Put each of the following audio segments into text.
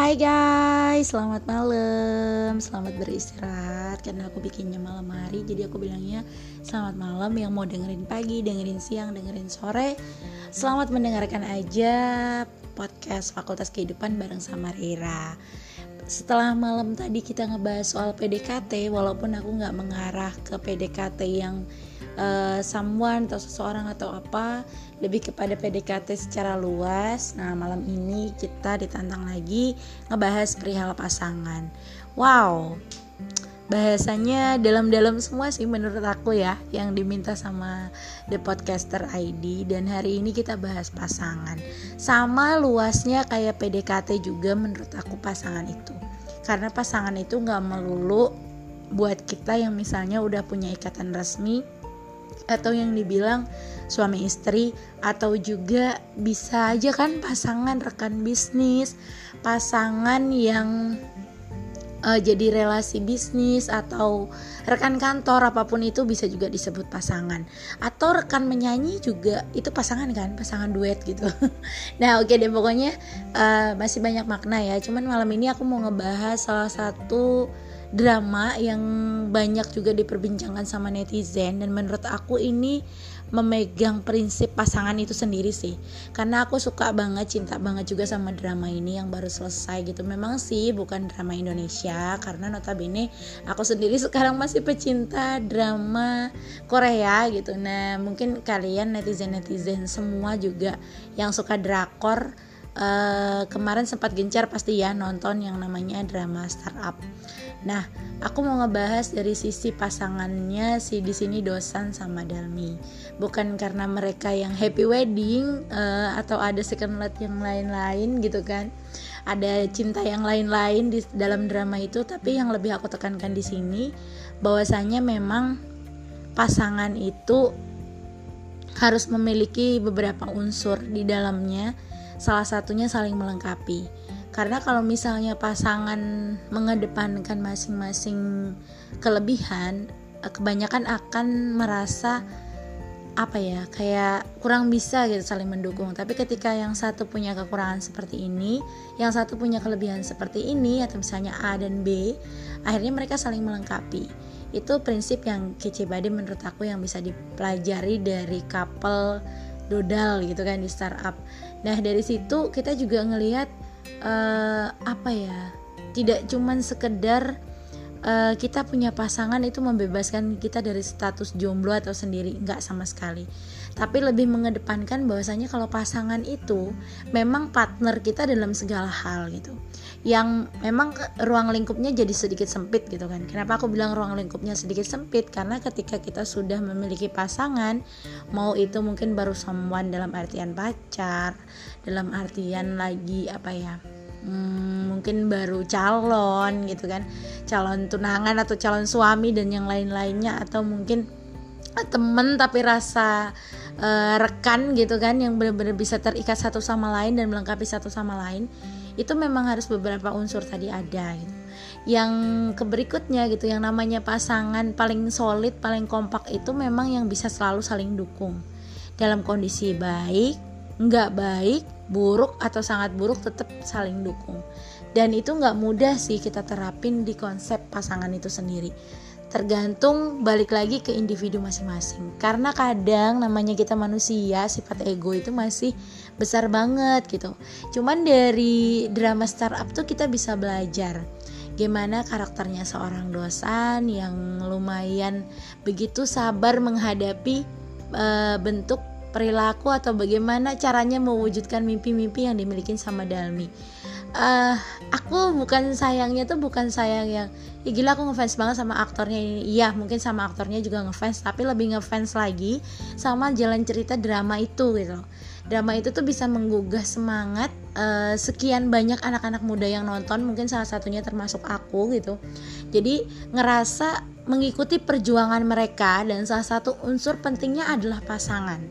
Hai guys, selamat malam, selamat beristirahat. Karena aku bikinnya malam hari, jadi aku bilangnya selamat malam Yang mau dengerin pagi, dengerin siang, dengerin sore. Selamat mendengarkan aja podcast Fakultas Kehidupan bareng sama Rira. Setelah malam tadi kita ngebahas soal PDKT walaupun aku nggak mengarah ke PDKT yang uh, someone atau seseorang atau apa lebih kepada PDKT secara luas. Nah malam ini kita ditantang lagi ngebahas perihal pasangan. Wow bahasanya dalam-dalam semua sih menurut aku ya yang diminta sama The Podcaster ID dan hari ini kita bahas pasangan. Sama luasnya kayak PDKT juga menurut aku pasangan itu. Karena pasangan itu nggak melulu buat kita yang misalnya udah punya ikatan resmi atau yang dibilang suami istri atau juga bisa aja kan pasangan rekan bisnis pasangan yang uh, jadi relasi bisnis atau rekan kantor apa pun itu bisa juga disebut pasangan. Atau rekan menyanyi juga itu pasangan kan pasangan duet gitu. Nah oke okay deh pokoknya uh, masih banyak makna ya. Cuman malam ini aku mau ngebahas salah satu drama yang banyak juga diperbincangkan sama netizen dan menurut aku ini memegang prinsip pasangan itu sendiri sih. Karena aku suka banget cinta banget juga sama drama ini yang baru selesai gitu. Memang sih bukan drama Indonesia karena notabene aku sendiri sekarang masih pecinta drama Korea gitu. Nah mungkin kalian netizen netizen semua juga yang suka drakor uh, kemarin sempat gencar pasti ya nonton yang namanya drama startup Nah, aku mau ngebahas dari sisi pasangannya si di sini Dosan sama Dalmi. Bukan karena mereka yang happy wedding uh, atau ada second love yang lain-lain gitu kan. Ada cinta yang lain-lain di dalam drama itu, tapi yang lebih aku tekankan di sini bahwasanya memang pasangan itu harus memiliki beberapa unsur di dalamnya. Salah satunya saling melengkapi karena kalau misalnya pasangan mengedepankan masing-masing kelebihan kebanyakan akan merasa apa ya kayak kurang bisa gitu saling mendukung. Tapi ketika yang satu punya kekurangan seperti ini yang satu punya kelebihan seperti ini atau misalnya A dan B akhirnya mereka saling melengkapi. Itu prinsip yang kece bade menurut aku yang bisa dipelajari dari couple dodal gitu kan di startup. Nah dari situ kita juga ngelihat uh, apa ya tidak cuman sekedar uh, kita punya pasangan itu membebaskan kita dari status jomblo atau sendiri nggak sama sekali. Tapi lebih mengedepankan bahwasanya kalau pasangan itu memang partner kita dalam segala hal gitu yang memang ruang lingkupnya jadi sedikit sempit gitu kan. Kenapa aku bilang ruang lingkupnya sedikit sempit? Karena ketika kita sudah memiliki pasangan mau itu mungkin baru someone dalam artian pacar dalam artian lagi apa ya hmm, mungkin baru calon gitu kan. Calon tunangan atau calon suami dan yang lain-lainnya atau mungkin eh, temen tapi rasa uh, rekan gitu kan yang benar-benar bisa terikat satu sama lain dan melengkapi satu sama lain itu memang harus beberapa unsur tadi ada gitu. Yang keberikutnya gitu yang namanya pasangan paling solid, paling kompak itu memang yang bisa selalu saling dukung. Dalam kondisi baik, nggak baik, buruk atau sangat buruk tetap saling dukung. Dan itu nggak mudah sih kita terapin di konsep pasangan itu sendiri tergantung balik lagi ke individu masing-masing karena kadang namanya kita manusia sifat ego itu masih besar banget gitu. Cuman dari drama startup tuh kita bisa belajar gimana karakternya seorang dosan yang lumayan begitu sabar menghadapi uh, bentuk perilaku atau bagaimana caranya mewujudkan mimpi-mimpi yang dimiliki sama Dalmi. Uh, aku bukan sayangnya tuh bukan sayang yang ya gila aku ngefans banget sama aktornya ini. Iya mungkin sama aktornya juga ngefans tapi lebih ngefans lagi sama jalan cerita drama itu gitu drama itu tuh bisa menggugah semangat uh, sekian banyak anak-anak muda yang nonton mungkin salah satunya termasuk aku gitu. Jadi ngerasa mengikuti perjuangan mereka dan salah satu unsur pentingnya adalah pasangan.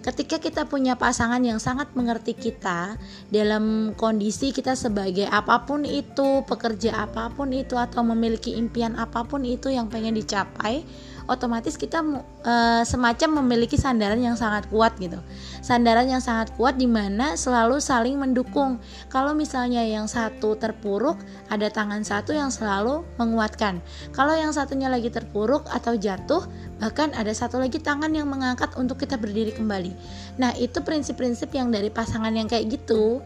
Ketika kita punya pasangan yang sangat mengerti kita dalam kondisi kita sebagai apa pun itu, pekerja apa pun itu atau memiliki impian apa pun itu yang pengen dicapai, otomatis kita uh, semacam memiliki sandaran yang sangat kuat gitu. Sandaran yang sangat kuat di mana selalu saling mendukung. Kalau misalnya yang satu terpuruk ada tangan satu yang selalu menguatkan. Kalau yang satunya lagi terpuruk atau jatuh bahkan ada satu lagi tangan yang mengangkat untuk kita berdiri kembali. Nah itu prinsip-prinsip yang dari pasangan yang kayak gitu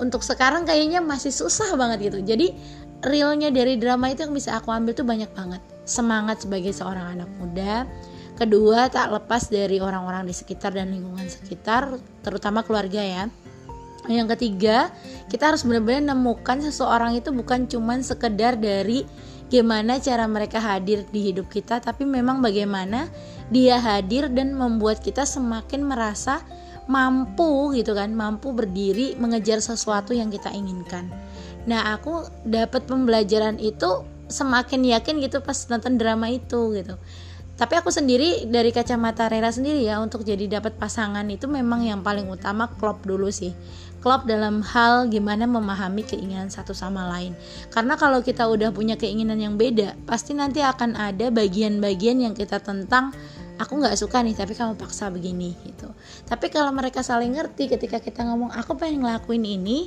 untuk sekarang kayaknya masih susah banget gitu. Jadi realnya dari drama itu yang bisa aku ambil tuh banyak banget semangat sebagai seorang anak muda. Kedua tak lepas dari orang-orang di sekitar dan lingkungan sekitar terutama keluarga ya. Yang ketiga kita harus benar-benar nemukan seseorang itu bukan cuman sekedar dari gimana cara mereka hadir di hidup kita tapi memang bagaimana dia hadir dan membuat kita semakin merasa mampu gitu kan mampu berdiri mengejar sesuatu yang kita inginkan. Nah aku dapat pembelajaran itu semakin yakin gitu pas nonton drama itu gitu. Tapi aku sendiri dari kacamata Rera sendiri ya untuk jadi dapat pasangan itu memang yang paling utama klop dulu sih. Klop dalam hal gimana memahami keinginan satu sama lain. Karena kalau kita udah punya keinginan yang beda pasti nanti akan ada bagian-bagian yang kita tentang aku nggak suka nih tapi kamu paksa begini gitu. Tapi kalau mereka saling ngerti ketika kita ngomong aku pengen ngelakuin ini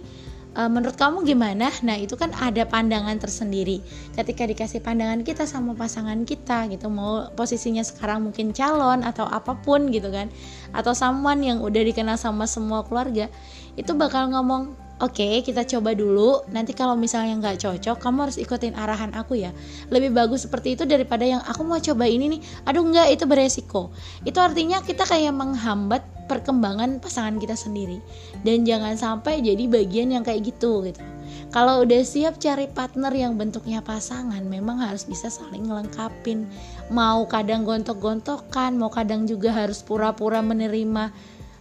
uh, menurut kamu gimana? Nah, itu kan ada pandangan tersendiri. Ketika dikasih pandangan kita sama pasangan kita gitu, mau posisinya sekarang mungkin calon atau apa pun gitu kan. Atau someone yang udah dikenal sama semua keluarga, itu bakal ngomong Oke, okay, kita coba dulu. Nanti kalau misalnya nggak cocok, kamu harus ikutin arahan aku ya. Lebih bagus seperti itu daripada yang aku mau coba ini nih. Aduh nggak, itu beresiko. Itu artinya kita kayak menghambat perkembangan pasangan kita sendiri. Dan jangan sampai jadi bagian yang kayak gitu gitu. Kalau udah siap cari partner yang bentuknya pasangan, memang harus bisa saling ngelengkapin. Mau kadang gontok-gontokan, mau kadang juga harus pura-pura menerima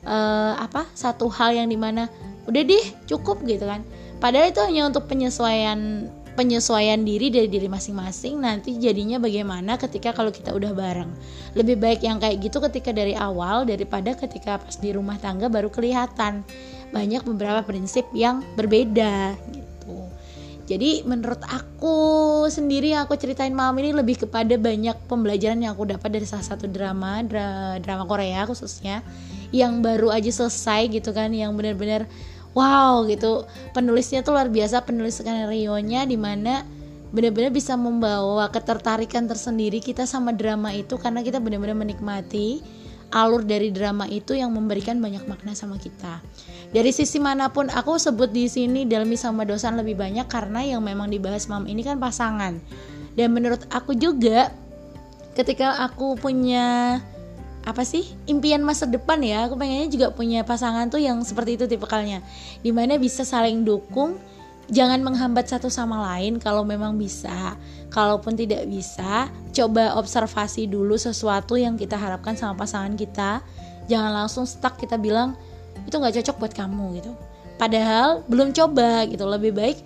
uh, apa satu hal yang di mana udah deh cukup gitu kan padahal itu hanya untuk penyesuaian penyesuaian diri dari diri masing-masing nanti jadinya bagaimana ketika kalau kita udah bareng. Lebih baik yang kayak gitu ketika dari awal daripada ketika pas di rumah tangga baru kelihatan. Banyak beberapa prinsip yang berbeda gitu. Jadi menurut aku sendiri yang aku ceritain malam ini lebih kepada banyak pembelajaran yang aku dapat dari salah satu drama drama Korea khususnya yang baru aja selesai gitu kan yang benar-benar wow gitu penulisnya tuh luar biasa penulis skenario nya di mana benar-benar bisa membawa ketertarikan tersendiri kita sama drama itu karena kita benar-benar menikmati alur dari drama itu yang memberikan banyak makna sama kita. Dari sisi mana pun aku sebut di sini Delmi sama Dosan lebih banyak karena yang memang dibahas mam ini kan pasangan. Dan menurut aku juga ketika aku punya apa sih impian masa depan ya. Aku pengennya juga punya pasangan tuh yang seperti itu tipikalnya. Di mana bisa saling dukung jangan menghambat satu sama lain. Kalau memang bisa kalaupun tidak bisa coba observasi dulu sesuatu yang kita harapkan sama pasangan kita. Jangan langsung stuck kita bilang itu nggak cocok buat kamu gitu. Padahal belum coba gitu. Lebih baik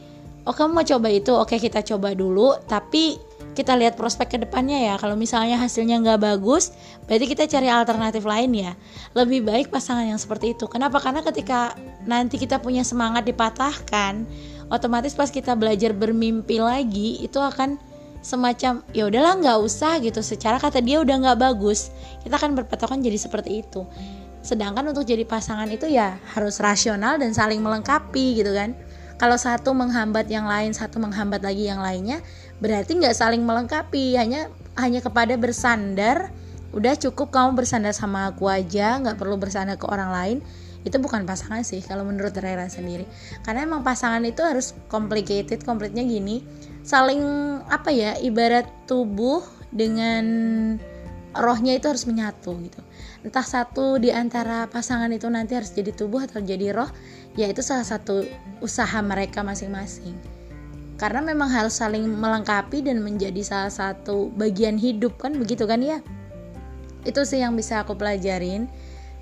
oh kamu mau coba itu? Oke kita coba dulu. Tapi kita lihat prospek ke depannya ya. Kalau misalnya hasilnya nggak bagus berarti kita cari alternatif lain ya. Lebih baik pasangan yang seperti itu. Kenapa? Karena ketika nanti kita punya semangat dipatahkan otomatis pas kita belajar bermimpi lagi itu akan semacam ya udahlah nggak usah gitu. Secara kata dia udah nggak bagus kita akan berpatokan jadi seperti itu. Sedangkan untuk jadi pasangan itu ya harus rasional dan saling melengkapi gitu kan kalau satu menghambat yang lain satu menghambat lagi yang lainnya berarti nggak saling melengkapi. Hanya hanya kepada bersandar udah cukup kamu bersandar sama aku aja nggak perlu bersandar ke orang lain itu bukan pasangan sih kalau menurut Rera sendiri. Karena emang pasangan itu harus complicated komplitnya gini saling apa ya ibarat tubuh dengan rohnya itu harus menyatu gitu. Entah satu di antara pasangan itu nanti harus jadi tubuh atau jadi roh ya itu salah satu usaha mereka masing-masing. Karena memang harus saling melengkapi dan menjadi salah satu bagian hidup kan begitu kan ya? Itu sih yang bisa aku pelajarin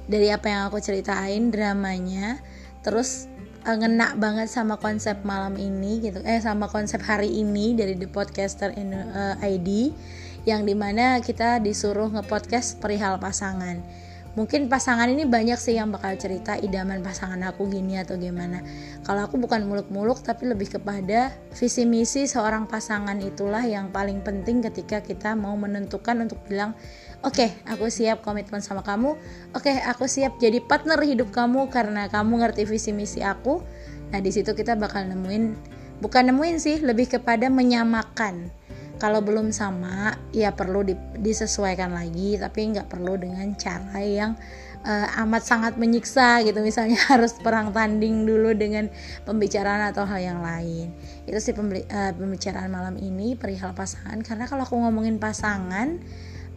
dari apa yang aku ceritain dramanya. Terus uh, ngena banget sama konsep malam ini gitu. Eh sama konsep hari ini dari The Podcaster in, uh, ID yang di mana kita disuruh ngepodcast perihal pasangan mungkin pasangan ini banyak sih yang bakal cerita idaman pasangan aku gini atau gimana. Kalau aku bukan muluk-muluk tapi lebih kepada visi misi seorang pasangan itulah yang paling penting ketika kita mau menentukan untuk bilang oke okay, aku siap komitmen sama kamu. Oke okay, aku siap jadi partner hidup kamu karena kamu ngerti visi misi aku. Nah di situ kita bakal nemuin bukan nemuin sih lebih kepada menyamakan kalau belum sama ya perlu disesuaikan lagi tapi nggak perlu dengan cara yang uh, amat sangat menyiksa gitu. Misalnya harus perang tanding dulu dengan pembicaraan atau hal yang lain. Itu sih uh, pembicaraan malam ini perihal pasangan. Karena kalau aku ngomongin pasangan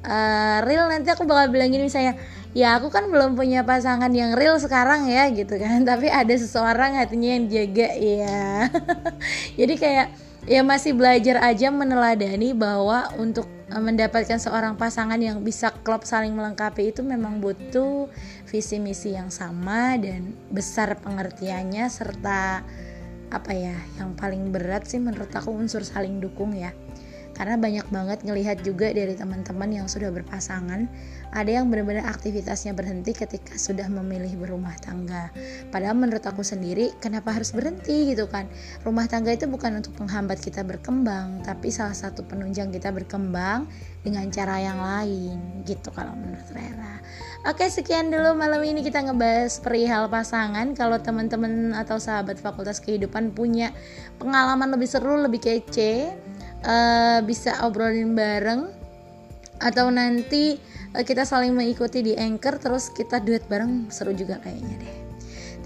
uh, real nanti aku bakal bilang gini misalnya ya aku kan belum punya pasangan yang real sekarang ya gitu kan. Tapi ada seseorang hatinya yang jaga ya jadi kayak ya masih belajar aja meneladani bahwa untuk eh, mendapatkan seorang pasangan yang bisa klop saling melengkapi itu memang butuh visi misi yang sama dan besar pengertiannya serta apa ya yang paling berat sih menurut aku unsur saling dukung ya karena banyak banget ngelihat juga dari teman-teman yang sudah berpasangan ada yang benar-benar aktivitasnya berhenti ketika sudah memilih berumah tangga. Padahal menurut aku sendiri kenapa harus berhenti gitu kan? Rumah tangga itu bukan untuk penghambat kita berkembang tapi salah satu penunjang kita berkembang dengan cara yang lain gitu kalau menurut Rera. Oke sekian dulu malam ini kita ngebahas perihal pasangan. Kalau teman-teman atau sahabat fakultas kehidupan punya pengalaman lebih seru, lebih kece uh, bisa obrolin bareng atau nanti uh, kita saling mengikuti di anchor terus kita duet bareng seru juga kayaknya deh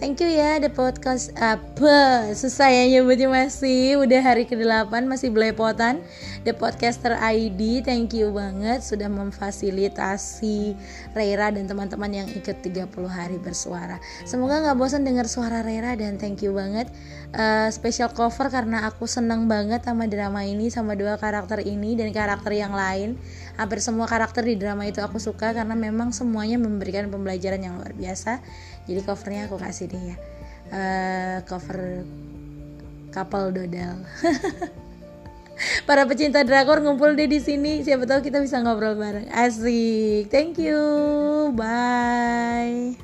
Thank you ya the podcast apa susah ya nyebutnya masih. Udah hari ke-8 masih belepotan. The Podcaster ID thank you banget. Sudah memfasilitasi Reira dan teman-teman yang ikut 30 hari bersuara. Semoga nggak bosan dengar suara Reira dan thank you banget. Uh, special cover karena aku seneng banget sama drama ini sama dua karakter ini dan karakter yang lain. Hampir semua karakter di drama itu aku suka karena memang semuanya memberikan pembelajaran yang luar biasa jadi covernya aku kasih nih ya. Uh, cover couple dodal. Para pecinta drakor ngumpul deh di sini. Siapa tahu kita bisa ngobrol bareng. Asik. Thank you. Bye.